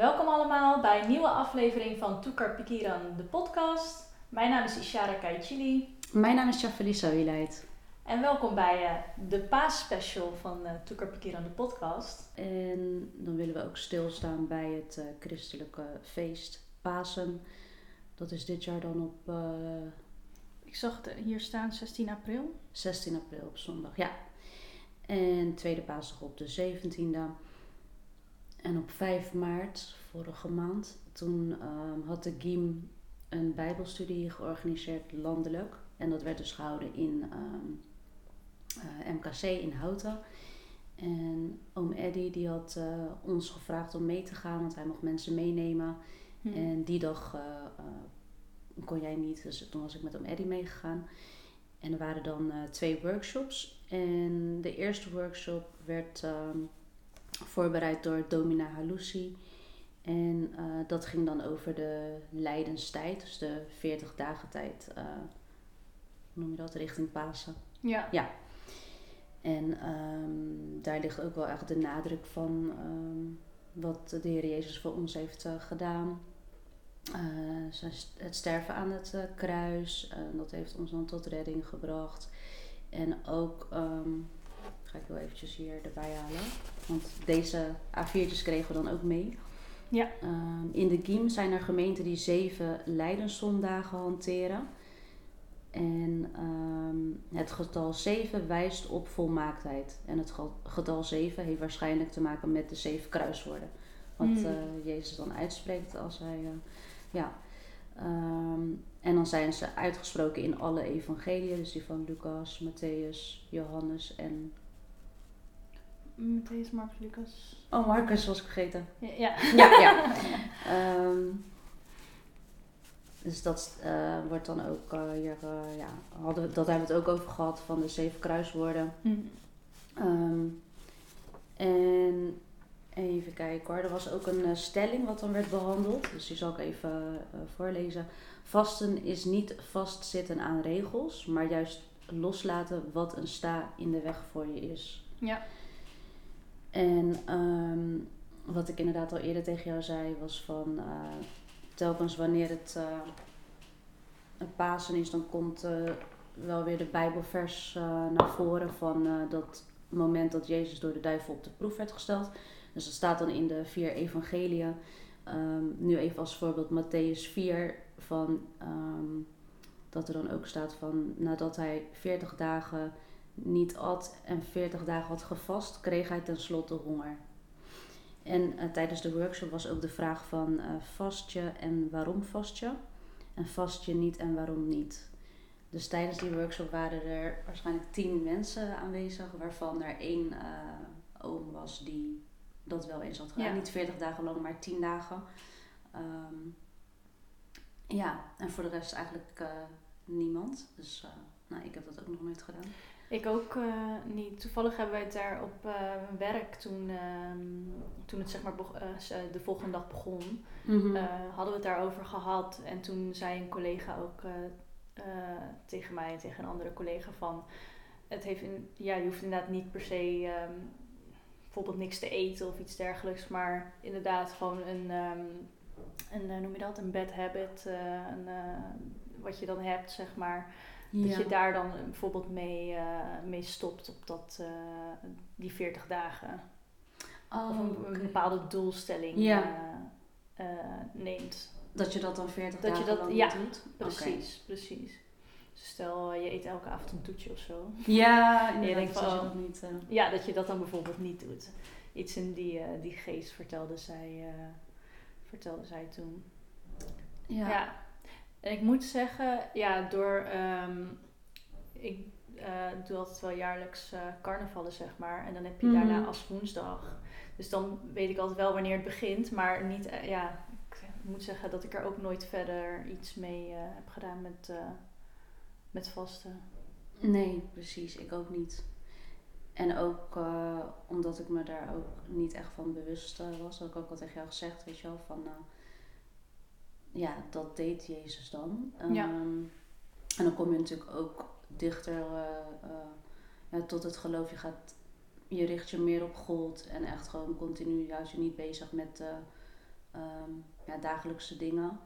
Welkom allemaal bij een nieuwe aflevering van Toekar Pikiran, de podcast. Mijn naam is Ishara Kaichili. Mijn naam is Jaffelisa Wieleid. En welkom bij uh, de paasspecial van uh, Toekar Pikiran, de podcast. En dan willen we ook stilstaan bij het uh, christelijke feest Pasen. Dat is dit jaar dan op... Ik zag het hier staan 16 april. 16 april op zondag, ja. En tweede paasdag op de 17e. En op 5 maart, vorige maand, toen uh, had de GIM een bijbelstudie georganiseerd landelijk. En dat werd dus gehouden in uh, uh, MKC in Houten. En oom Eddy die had eh, ons gevraagd om mee te gaan, want hij mocht mensen meenemen. Hmm. En die dag eh, eh, kon jij niet, dus toen was ik met oom Eddy meegegaan. En er waren dan twee workshops. En de eerste workshop werd ehm, voorbereid door Domina Halusi. En uh, dat ging dan over de lijdenstijd, dus de 40 dagen tijd, uh, hoe noem je dat, richting Pasen. Ja. Ja. En um, daar ligt ook wel echt de nadruk van um, wat de Heer Jezus voor ons heeft uh, gedaan. het sterven aan het kruis, dat heeft ons dan tot redding gebracht. En ook um, ga ik wel eventjes hier erbij halen. Want deze A4'tjes kregen we dan ook mee. Ja. Um, in de GIM zijn er gemeenten die zeven Leidenszondagen hanteren. En um, het getal 7 wijst op volmaaktheid. En het getal 7 heeft waarschijnlijk te maken met de zeven kruiswoorden. Wat mm. uh, Jezus dan uitspreekt als hij. Uh, ja. Um, en dan zijn ze uitgesproken in alle evangeliën. Dus die van Lucas, Matthäus, Johannes en Matthäus, Marcus, Lucas. Oh, Marcus was ik vergeten. Ja. Ja, ja. ja. um, dus dat uh, wordt dan ook uh, hier, uh, ja, hadden we, dat hebben we het ook over gehad van de zeven kruiswoorden. Mm. Um, en even kijken hoor, er was ook een stelling wat dan werd behandeld. Dus die zal ik even voorlezen. Vasten is niet vastzitten aan regels, maar juist loslaten wat een sta in de weg voor je is. Ja. En um, wat ik inderdaad al eerder tegen jou zei, was van uh, telkens wanneer het uh, Pasen is, dan komt uh, wel weer de Bijbelvers naar voren van dat moment dat Jezus door de duivel op de proef werd gesteld. Dus dat staat dan in de vier evangeliën. Um, nu even als voorbeeld Matthäus 4 van um, dat er dan ook staat van nadat hij 40 dagen niet at en 40 dagen had gevast, kreeg hij tenslotte honger. En uh, tijdens de workshop was ook de vraag van uh, vast je en waarom vast je? En vast je niet en waarom niet? Dus tijdens die workshop waren er waarschijnlijk tien mensen aanwezig, waarvan er één uh, oom was die dat wel eens had gedaan. Ja. Niet 40 dagen lang, maar 10 dagen. Um, ja, en voor de rest eigenlijk niemand. Dus nou, ik heb dat ook nog nooit gedaan. Ik ook uh, niet. Toevallig hebben wij het daar op uh, werk toen, uh, toen het zeg maar de volgende dag begon, mm-hmm. hadden we het daarover gehad. En toen zei een collega ook tegen mij en tegen een andere collega van, het heeft in, ja, je hoeft inderdaad niet per se um, bijvoorbeeld niks te eten of iets dergelijks, maar inderdaad gewoon een, um, een noem je dat, een bad habit, een, wat je dan hebt zeg maar. Ja. Dat je daar dan bijvoorbeeld mee, uh, mee stopt op dat, uh, die 40 dagen. Oh, of een, okay. een, bepaalde doelstelling ja. uh, neemt. Dat je dat dan 40 dat dagen je dat, lang ja, doet? Precies, okay. precies. Dus stel je eet elke avond een toetje of zo. Ja, en je denkt van, oh, niet, Ja, dat je dat dan bijvoorbeeld niet doet. Iets in die, die geest vertelde zij, vertelde zij toen. ja. En ik moet zeggen, ja, door. Um, ik uh, doe altijd wel jaarlijks uh, carnavallen, zeg maar. En dan heb je Mhm. daarna als woensdag. Dus dan weet ik altijd wel wanneer het begint. Maar niet, uh, ja, ik moet zeggen dat ik er ook nooit verder iets mee heb gedaan met, met vasten. Nee, precies. Ik ook niet. En ook omdat ik me daar ook niet echt van bewust was, had ik ook al tegen jou gezegd, weet je wel, van ja, dat deed Jezus dan. Um, Ja. En dan kom je natuurlijk ook dichter ja, tot het geloof. Je, gaat, je richt je meer op God en echt gewoon continu juist je niet bezig met ehm, ja, dagelijkse dingen.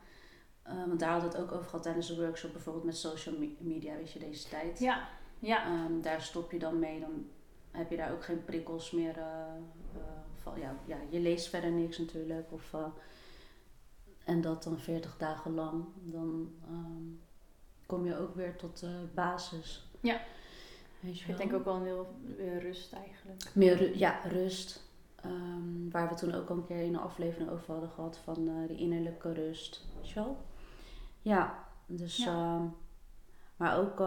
Eh, want daar hadden we het ook over gehad tijdens de workshop, bijvoorbeeld met social me- media, weet je, deze tijd. Ja, ja. Ehm, daar stop je dan mee, dan heb je daar ook geen prikkels meer. eh, eh, van, ja, ja, je leest verder niks natuurlijk. Of, eh, en dat dan 40 dagen lang. Dan ehm, kom je ook weer tot de basis. Ja. Weet je Ik wel? denk ook wel een heel weer rust eigenlijk. Meer ru- ja, rust. Ehm, waar we toen ook al een keer in een aflevering over hadden gehad van eh de innerlijke rust. Weet je wel? Ja, dus. Ja. ehm, maar ook,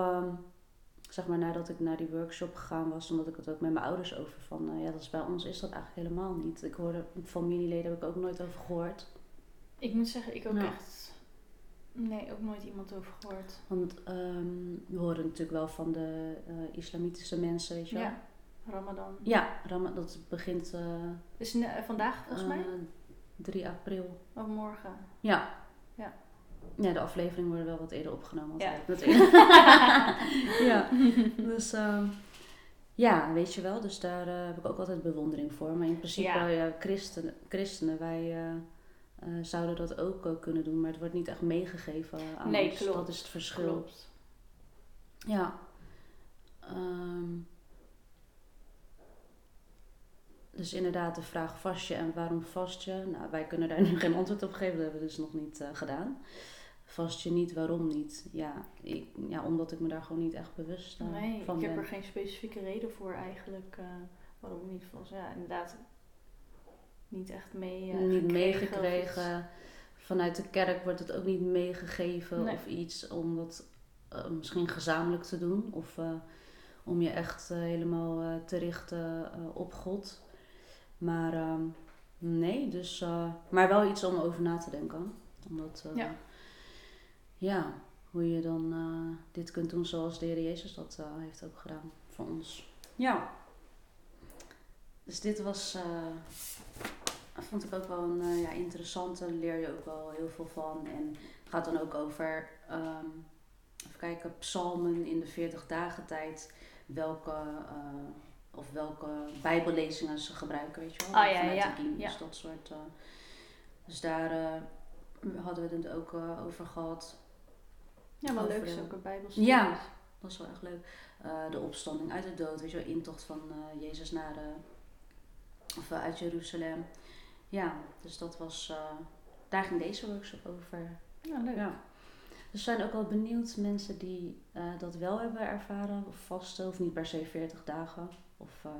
zeg maar, nadat ik naar die workshop gegaan was, omdat ik het ook met mijn ouders over van, eh, ja, dat is bij ons is dat eigenlijk helemaal niet. Ik hoorde familieleden heb ik ook nooit over gehoord. Ik moet zeggen, ik ook echt. Nee, ook nooit iemand over gehoord. Want ehm, we horen natuurlijk wel van de eh, islamitische mensen, weet je wel. Ja, Ramadan. Ja, Ram- dat begint Is ne- vandaag volgens mij? eh, 3 april. Of morgen? Ja. Ja. Ja, de afleveringen worden wel wat eerder opgenomen. Ja. Dat- ja. Dus ehm, ja, weet je wel. Dus daar heb ik ook altijd bewondering voor. Maar in principe, Ja. ja. christenen, christenen, wij eh, zouden dat ook eh, kunnen doen. Maar het wordt niet echt meegegeven aan Nee, ons. klopt. Dat is het verschil. Klopt. Ja. Ehm, dus inderdaad de vraag vast je en waarom vast je? Nou, wij kunnen daar nu geen antwoord op geven. Dat hebben we dus nog niet eh, gedaan. Vast je niet, waarom niet? Ja, ik, ja, omdat ik me daar gewoon niet echt bewust eh, Nee, van ik heb ben. er geen specifieke reden voor eigenlijk. waarom niet? Volgens ja, inderdaad niet echt mee. eh, niet meegekregen. Vanuit de kerk wordt het ook niet meegegeven Nee. of iets om dat eh, misschien gezamenlijk te doen. Of eh, om je echt helemaal te richten op God. Maar ehm, nee, dus, maar wel iets om over na te denken. Omdat, Ja. ja, hoe je dan dit kunt doen zoals de Heer Jezus dat heeft ook gedaan voor ons. Ja. Dus dit was, vond ik ook wel een eh, ja, interessante. Daar leer je ook wel heel veel van. En het gaat dan ook over, ehm, even kijken, psalmen in de 40 dagen tijd. Welke, eh, of welke bijbellezingen ze gebruiken, weet je wel. Ah, ja, Vanuit ja, de ja. dat soort. eh. dus daar hadden we het ook over gehad. Ja, Over leuk de- zulke bijbelstudies. Ja. Dat is wel echt leuk. De opstanding uit de dood, weet je wel, intocht van Jezus naar de, of uit Jeruzalem. Ja, dus dat was, eh, daar ging deze workshop over. Ja, leuk. Ja. Dus zijn ook wel benieuwd mensen die eh, dat wel hebben ervaren, of vasten, of niet per se 40 dagen. Of eh,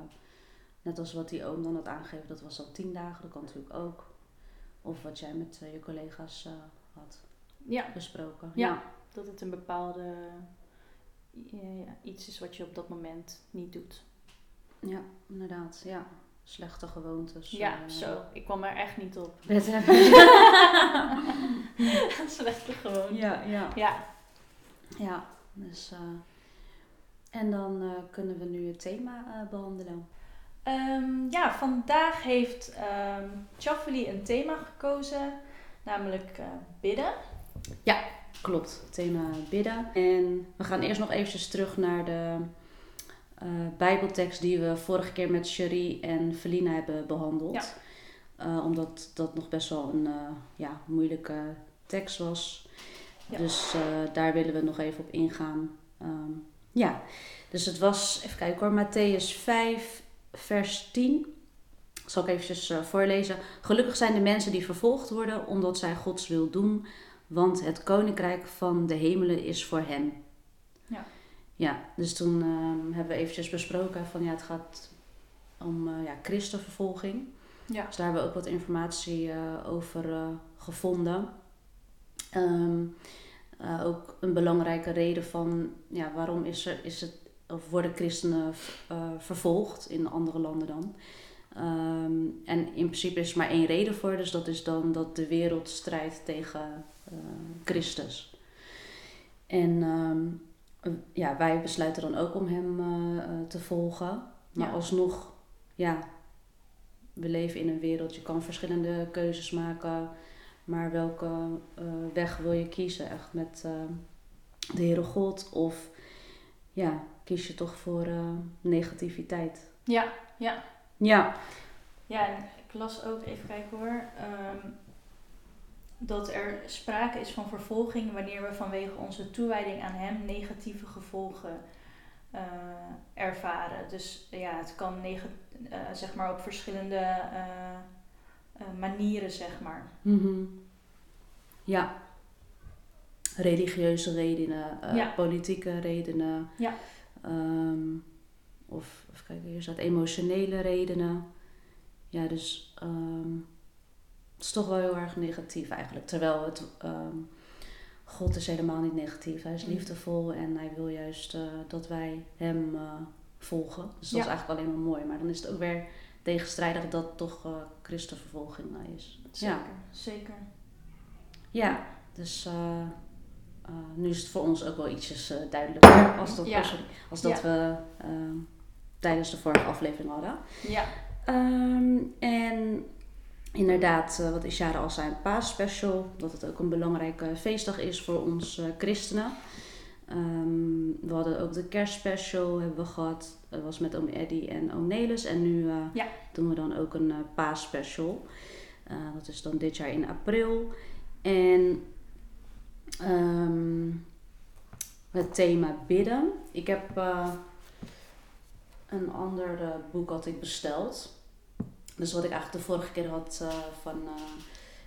net als wat die oom dan had aangegeven, dat was al 10 dagen, dat kan natuurlijk ook. Of wat jij met je collega's had Ja, besproken. Ja. dat het een bepaalde ja, iets is wat je op dat moment niet doet. Ja, inderdaad. Ja. Slechte gewoontes. ja, eh, zo. Ik kwam er echt niet op. Slechte gewoon. ja, ja. Ja. Ja, dus... eh, en dan eh, kunnen we nu het thema eh, behandelen. Ehm, ja, vandaag heeft Chaffely een thema gekozen, namelijk bidden. Klopt, het thema bidden. En we gaan eerst nog eventjes terug naar de eh, bijbeltekst die we vorige keer met Cherie en Felina hebben behandeld. Ja. Eh, omdat dat nog best wel een eh, ja, moeilijke tekst was. Ja. Dus daar willen we nog even op ingaan. Ehm, ja, dus het was, even kijken hoor, Matthäus 5, vers 10. Zal ik eventjes voorlezen. Gelukkig zijn de mensen die vervolgd worden omdat zij Gods wil doen, want het koninkrijk van de hemelen is voor hen. Ja. Dus toen ehm, hebben we eventjes besproken van ja, het gaat om eh, ja, christenvervolging. Ja. Dus daar hebben we ook wat informatie eh, over eh, gevonden. Ehm, eh, ook een belangrijke reden van ja, waarom is, er, is het, of worden christenen vervolgd in andere landen dan. Ehm, en in principe is er maar één reden voor, dus dat is dan dat de wereld strijdt tegen Christus. En ja, wij besluiten dan ook om hem eh, eh, te volgen. Maar Ja. alsnog, ja, we leven in een wereld, je kan verschillende keuzes maken. Maar welke eh, weg wil je kiezen? Echt met de Heere God? Of ja, kies je toch voor negativiteit? Ja, ja. Ja. Ja, en ik las ook, even kijken hoor. ehm, dat er sprake is van vervolging wanneer we vanwege onze toewijding aan Hem negatieve gevolgen eh, ervaren. Dus ja, het kan eh, zeg maar op verschillende eh, manieren, zeg maar. Mhm. Ja. Religieuze redenen, Ja. politieke redenen. Ja. Ehm, of, kijken, hier staat emotionele redenen. Ja, dus ehm, het is toch wel heel erg negatief eigenlijk. Terwijl het, ehm, God is helemaal niet negatief. Hij is Mm. liefdevol en hij wil juist eh, dat wij hem eh, volgen. Dus dat Ja. is eigenlijk alleen maar mooi. Maar dan is het ook weer tegenstrijdig dat toch eh, christenvervolging is. Zeker, Ja. zeker. Ja, dus nu is het voor ons ook wel ietsjes duidelijker als dat, Ja. sorry, als dat we ehm, tijdens de vorige aflevering hadden. Ja, Ehm, en inderdaad, eh, wat Ishara al zei, een paasspecial. Dat het ook een belangrijke feestdag is voor ons eh, christenen. Ehm, we hadden ook de kerstspecial hebben we gehad. Dat was met oom Eddie en oom Nelis. En nu eh, Ja. doen we dan ook een paasspecial. Eh, dat is dan dit jaar in april. En ehm, het thema bidden. Ik heb een ander boek had ik besteld. Dus wat ik eigenlijk de vorige keer had eh, van eh,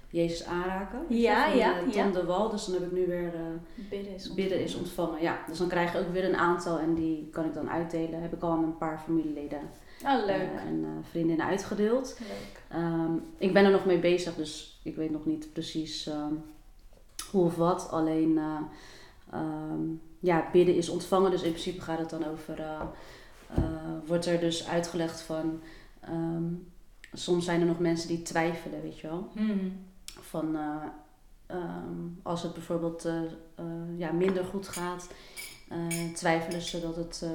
Jezus aanraken. Ja, van, ja, eh, ja. Tom de Wal. Dus dan heb ik nu weer bidden is bidden is ontvangen. Ja, dus dan krijg je ook weer een aantal en die kan ik dan uitdelen. Heb ik al aan een paar familieleden Oh, leuk. en vriendinnen uitgedeeld. leuk. Ehm, ik ben er nog mee bezig, dus ik weet nog niet precies ehm, hoe of wat. Alleen, ehm, ja, bidden is ontvangen. Dus in principe gaat het dan over, wordt er dus uitgelegd van, soms zijn er nog mensen die twijfelen, weet je wel. Hmm. Van, eh, ehm, als het bijvoorbeeld eh, eh, ja, minder goed gaat, twijfelen ze dat het,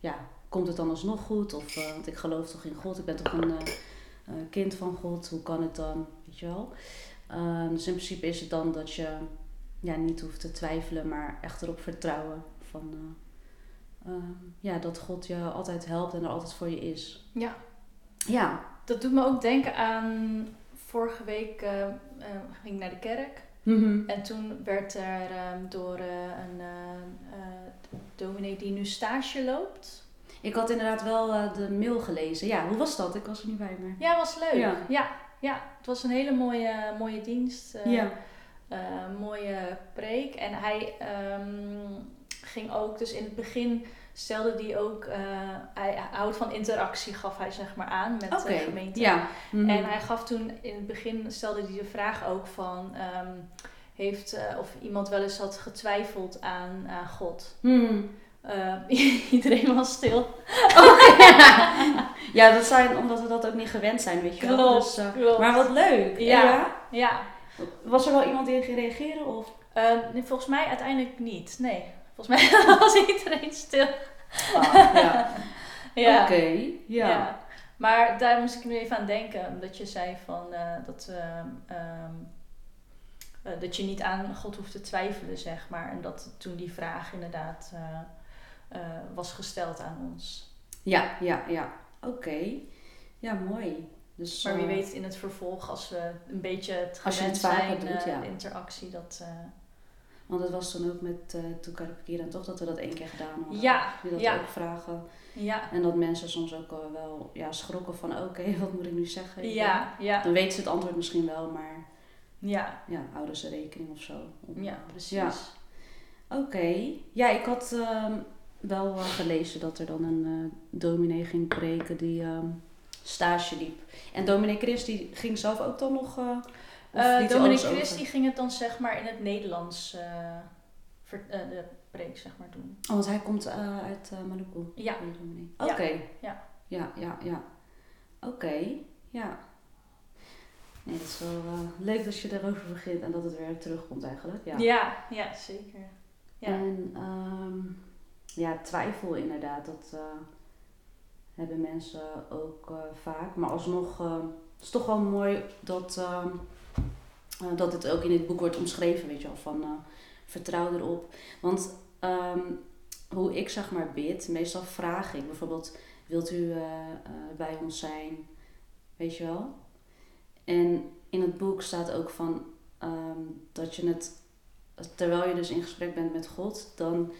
ja, komt het dan alsnog goed? Of, want ik geloof toch in God, ik ben toch een... kind van God, hoe kan het dan? Weet je wel? Ehm, dus in principe is het dan dat je ja, niet hoeft te twijfelen, maar echt erop vertrouwen van eh, ehm, ja, dat God je altijd helpt en er altijd voor je is. Ja, Ja. Dat doet me ook denken aan vorige week eh, eh, ging ik naar de kerk. Mhm. En toen werd er ehm, door eh, een dominee die nu stage loopt. Ik had inderdaad wel de mail gelezen. Ja, hoe was dat? Ik was er niet bij, maar... Ja, was leuk. Ja. Ja, ja, het was een hele mooie, mooie dienst. Ja. mooie preek. En hij ehm, ging ook, dus in het begin stelde hij ook, eh, hij houdt van interactie, gaf hij zeg maar aan met Oké, de gemeente. ja. Mhm. En hij gaf toen in het begin stelde hij de vraag ook van ehm, heeft eh, of iemand wel eens had getwijfeld aan, aan God. Mhm. Iedereen was stil. ja, dat zijn omdat we dat ook niet gewend zijn, weet je wel. Klopt, Dus, klopt. Maar wat leuk. Ja. Ja, Was er wel iemand die ging reageren? Of? Eh, nee, volgens mij uiteindelijk niet. Nee, volgens mij was iedereen stil. Ah, ja. Ja. Oké, ja. Ja. Maar daar moest ik nu even aan denken, omdat je zei van eh, dat, ehm, ehm, eh, dat je niet aan God hoeft te twijfelen, zeg maar. En dat toen die vraag inderdaad eh, was gesteld aan ons. Ja, ja, ja. Oké. Ja, mooi. Dus, Maar wie weet in het vervolg, als we een beetje het Als je gewend zijn, doet, ja. de interactie, dat... eh, Want het was dan ook met uh, Toekarpakira toch dat we dat één keer gedaan hadden. Ja, Die dat ja. ook vragen. ja, En dat mensen soms ook wel, wel ja, schrokken van oké, wat moet ik nu zeggen? ja, ja, Dan weten ze het antwoord misschien wel, maar ja, ja, houden ze rekening of zo. Om- ja, precies. Ja. Oké. Ja, ik had ehm, wel eh, gelezen dat er dan een eh, dominee ging preken die ehm, stage liep. En dominee Chris die ging zelf ook dan nog... hij Dominic alles Chris over? die ging het dan zeg maar in het Nederlands ver- eh, de preek zeg maar doen. Oh, want hij komt eh, uit Maluku. Ja. Oké. Ja. Ja, ja, ja. Oké, ja. Nee, het is wel leuk dat je erover begint en dat het weer terugkomt eigenlijk. Ja. Ja, ja, zeker. Ja. En ehm, ja, twijfel inderdaad, dat hebben mensen ook vaak. Maar alsnog het is toch wel mooi dat, ehm, eh, dat het ook in dit boek wordt omschreven, weet je wel, van eh, vertrouw erop. Want ehm, hoe ik zeg maar bid, meestal vraag ik bijvoorbeeld, wilt u eh, bij ons zijn? Weet je wel? En in het boek staat ook van, ehm, dat je het, terwijl je dus in gesprek bent met God, dan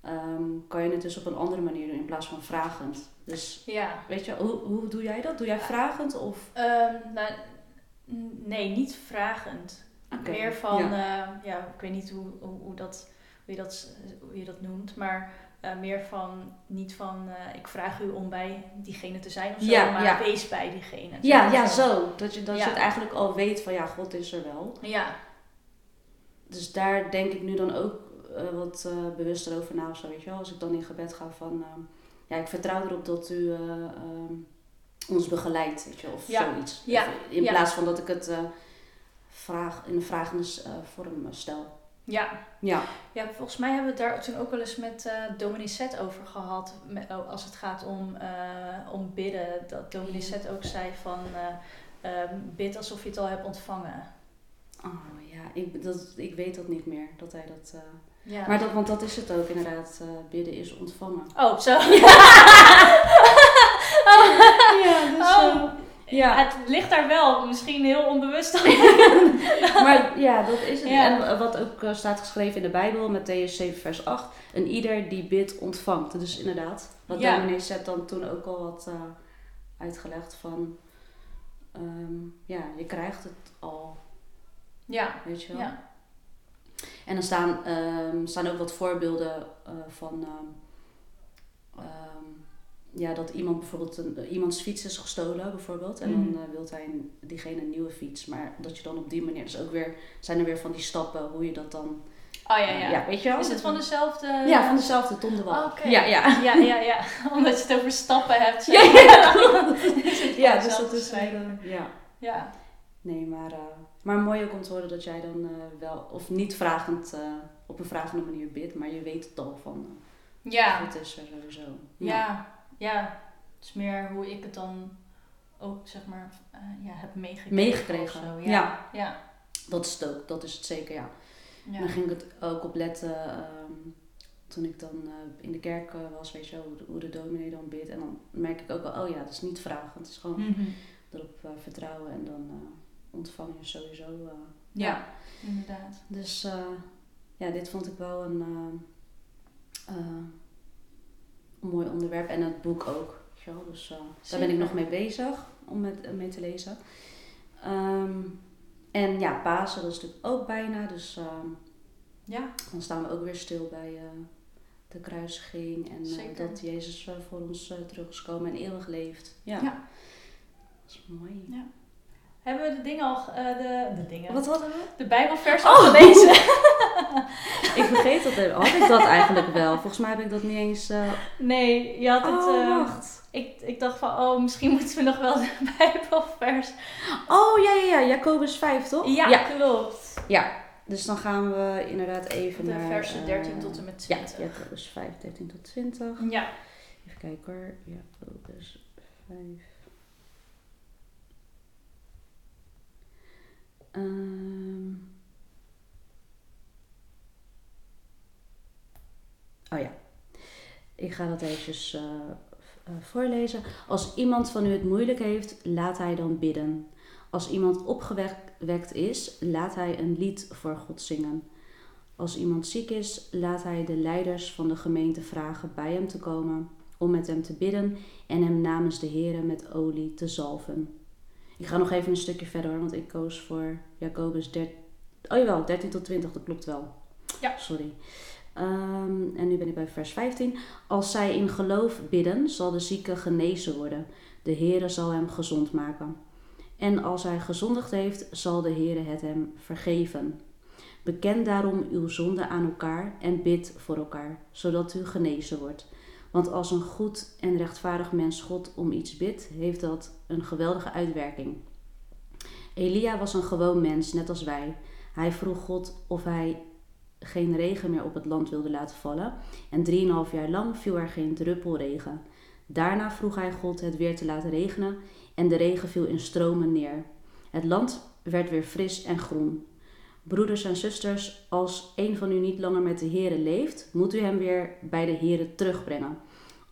ehm, kan je het dus op een andere manier doen in plaats van vragend. Dus Ja. weet je, hoe, hoe doe jij dat? Doe jij vragend of? Nou, nee, niet vragend. Meer van, ja. ja. ja, ik weet niet hoe, hoe, hoe, dat, hoe, je, dat, hoe je dat noemt, maar eh, meer van, niet van, eh, ik vraag u om bij diegene te zijn of zo, Ja, maar ja. wees bij diegene. Ja, ja, zo. Dat je, dat je het eigenlijk al weet van ja, God is er wel. Ja, Dus daar denk ik nu dan ook eh, wat eh, bewuster over na of zo, weet je wel. Als ik dan in gebed ga van, ja, ik vertrouw erop dat u eh, ehm, ons begeleidt, weet je, of Ja. zoiets. Ja. In Ja. plaats van dat ik het eh, vraag, in een vragende eh, vorm eh, stel. ja. Ja. Ja, volgens mij hebben we het daar toen ook wel eens met eh Dominic Zet over gehad. Met, oh, als het gaat om, om bidden. Dat Dominic Ja. Zet ook zei van eh, eh, bid alsof je het al hebt ontvangen. Oh ja, ik, dat, ik weet dat niet meer, dat hij dat... Ja. Maar dat, want dat is het ook inderdaad, bidden is ontvangen. Oh, zo. Ja, dus, Oh. eh, ja. Het ligt daar wel, misschien heel onbewust. Maar ja, dat is het. Ja. En wat ook eh, staat geschreven in de Bijbel, Matthäus 7 vers 8. En ieder die bidt, ontvangt. Dus inderdaad, wat Ja. dominee Zet dan toen ook al had eh, uitgelegd van... ehm, ja, je krijgt het al, ja, weet je wel. ja. En dan staan, ehm, staan ook wat voorbeelden eh, van... ehm, ja, dat iemand bijvoorbeeld een, iemands fiets is gestolen, bijvoorbeeld. En Mhm. dan uh, wil hij diegene een nieuwe fiets. Maar dat je dan op die manier... Dus ook weer, zijn er weer van die stappen hoe je dat dan... Oh ja, eh, ja. weet je wel? Is het van dezelfde... Ja, van dezelfde Tom de Wal. Oké. Ja, ja. Ja, ja, ja. Omdat je het over stappen hebt. Ja, ja. het Ja, dus dat is... eh, ja. Ja. Nee, maar, eh, maar mooi ook om te horen dat jij dan eh, wel... Of niet vragend, eh, op een vragende manier bidt. Maar je weet het al van... eh, Ja. God is er sowieso. Ja, ja. Het is meer hoe ik het dan ook, zeg maar, eh, ja, heb meegekregen. Meegekregen, zo. ja. Ja. Ja. Dat is het ook. Dat is het zeker, ja. Ja. Dan ging ik het ook op letten ehm, toen ik dan eh, in de kerk eh, was, weet je wel, hoe de, hoe de dominee dan bidt. En dan merk ik ook wel, oh ja, dat is niet vragen. Het is gewoon Mhm. erop vertrouwen en dan ontvang je sowieso. Ja, inderdaad. Dus ja, dit vond ik wel een, een mooi onderwerp. En het boek ook. Dus eh, daar ben ik nog mee bezig om met, eh, mee te lezen. Ehm, en ja, Pasen, dat is natuurlijk ook bijna. Dus ehm, Ja, dan staan we ook weer stil bij eh, de kruisiging en dat Jezus voor ons terug is gekomen en eeuwig leeft. Ja, Ja. dat is mooi. hebben we de dingen al, de, de dingen, Wat hadden we? de Bijbelvers Oh. al gelezen? Ik vergeet dat. even. Had ik dat eigenlijk wel? Volgens mij heb ik dat niet eens. eh, Nee, je had het, Oh, eh, wacht. ik, ik dacht van, oh, misschien moeten we nog wel de Bijbelvers. Oh ja, ja, ja, Jacobus 5, toch? Ja, ja. klopt. Ja, dus dan gaan we inderdaad even De naar... versen eh, 13 tot en met Ja, 20. Jacobus 5, 13 tot 20. Ja. Even kijken hoor. Jacobus 5. Ehm. Oh ja. Ik ga dat eventjes eh, eh, voorlezen. Als iemand van u het moeilijk heeft, laat hij dan bidden. Als iemand opgewekt is, laat hij een lied voor God zingen. Als iemand ziek is, laat hij de leiders van de gemeente vragen bij hem te komen om met hem te bidden en hem namens de Here met olie te zalven. Ik ga nog even een stukje verder want ik koos voor Jacobus 13. Oh jawel, 13 tot 20, dat klopt wel. Ja. Sorry. Ehm, en nu ben ik bij vers 15. Als zij in geloof bidden, zal de zieke genezen worden. De Heere zal hem gezond maken. En als hij gezondigd heeft, zal de Heere het hem vergeven. Beken daarom uw zonde aan elkaar en bid voor elkaar, zodat u genezen wordt. Want als een goed en rechtvaardig mens God om iets bidt, heeft dat een geweldige uitwerking. Elia was een gewoon mens, net als wij. Hij vroeg God of hij geen regen meer op het land wilde laten vallen. En drieënhalf jaar lang viel er geen druppel regen. Daarna vroeg hij God het weer te laten regenen en de regen viel in stromen neer. Het land werd weer fris en groen. Broeders en zusters, als een van u niet langer met de Here leeft, moet u hem weer bij de Here terugbrengen.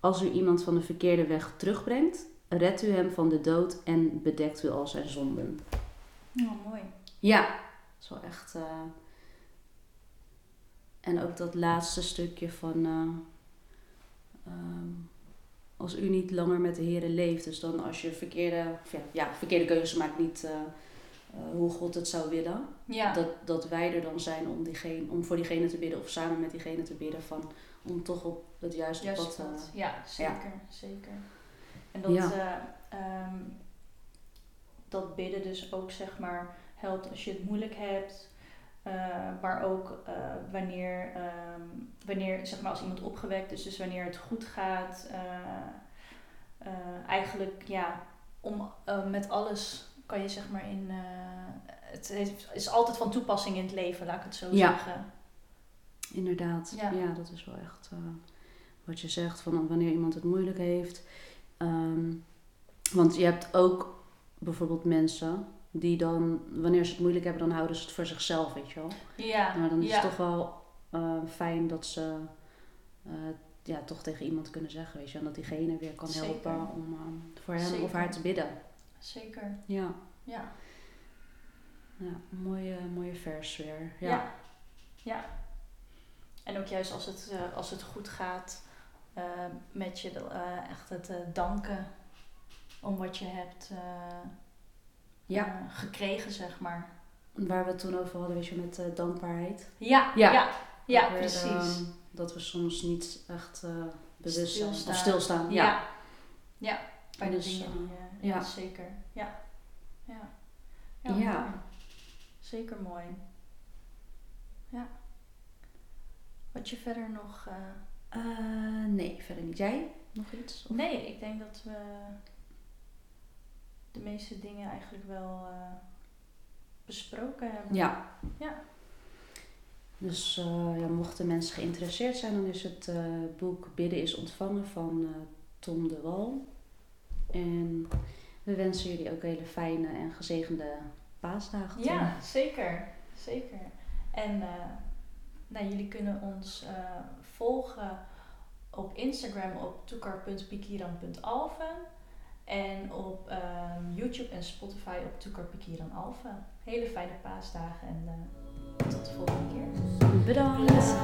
Als u iemand van de verkeerde weg terugbrengt, redt u hem van de dood en bedekt u al zijn zonden. Oh, mooi. Ja, is wel echt. eh, en ook dat laatste stukje van. eh, ehm, als u niet langer met de Heeren leeft, dus dan als je verkeerde, ja, ja, verkeerde keuzes maakt, niet eh, eh, hoe God het zou willen. Ja. Dat, dat wij er dan zijn om, diegene, om voor diegene te bidden of samen met diegene te bidden van om toch op het juiste Juist pad te dat. Ja, zeker, zeker. En dat, Ja. eh, ehm, dat bidden dus ook zeg maar helpt als je het moeilijk hebt. Eh, maar ook eh, wanneer, ehm, wanneer, zeg maar als iemand opgewekt is, dus wanneer het goed gaat. eh, eigenlijk, ja, om, met alles kan je zeg maar in... het is altijd van toepassing in het leven, laat ik het zo Ja. zeggen. Inderdaad, ja. Ja. dat is wel echt wat je zegt van wanneer iemand het moeilijk heeft. Ehm, want je hebt ook bijvoorbeeld mensen die dan, wanneer ze het moeilijk hebben, dan houden ze het voor zichzelf, weet je wel. Ja, Maar dan is ja. het toch wel eh, fijn dat ze eh, ja, toch tegen iemand kunnen zeggen, weet je, en dat diegene weer kan Zeker. helpen om ehm, voor hem of haar te bidden. zeker. Ja, Ja. ja mooie, mooie vers weer. Ja. Ja. ja. En ook juist als het, eh, als het goed gaat met je, echt het danken om wat je hebt Ja. eh, gekregen, zeg maar. Waar we het toen over hadden, weet je, met eh, dankbaarheid. Ja, Ja. ja, ja, weer, precies. ehm, dat we soms niet echt eh, bewust zijn. Stilstaan. Of stilstaan. Ja. ja. Ja, bij de Dus, dingen die... ja, zeker. Ja. Ja. Ja. mooi. Zeker mooi. Ja. Wat je verder nog... eh, Eh, nee, verder niet. Jij? Nog iets? Of- Nee, ik denk dat we de meeste dingen eigenlijk wel eh, besproken hebben. Ja. Ja. Dus eh, ja, mochten mensen geïnteresseerd zijn, dan is het eh, boek Bidden is ontvangen van Tom de Wal. En we wensen jullie ook hele fijne en gezegende paasdagen. toe. Ja, zeker. Zeker. En nou, jullie kunnen ons volgen op Instagram op toekar.pikiran.alven en op ehm, YouTube en Spotify op toekarpikiranalven. Hele fijne paasdagen en eh, tot de volgende keer. Bedankt.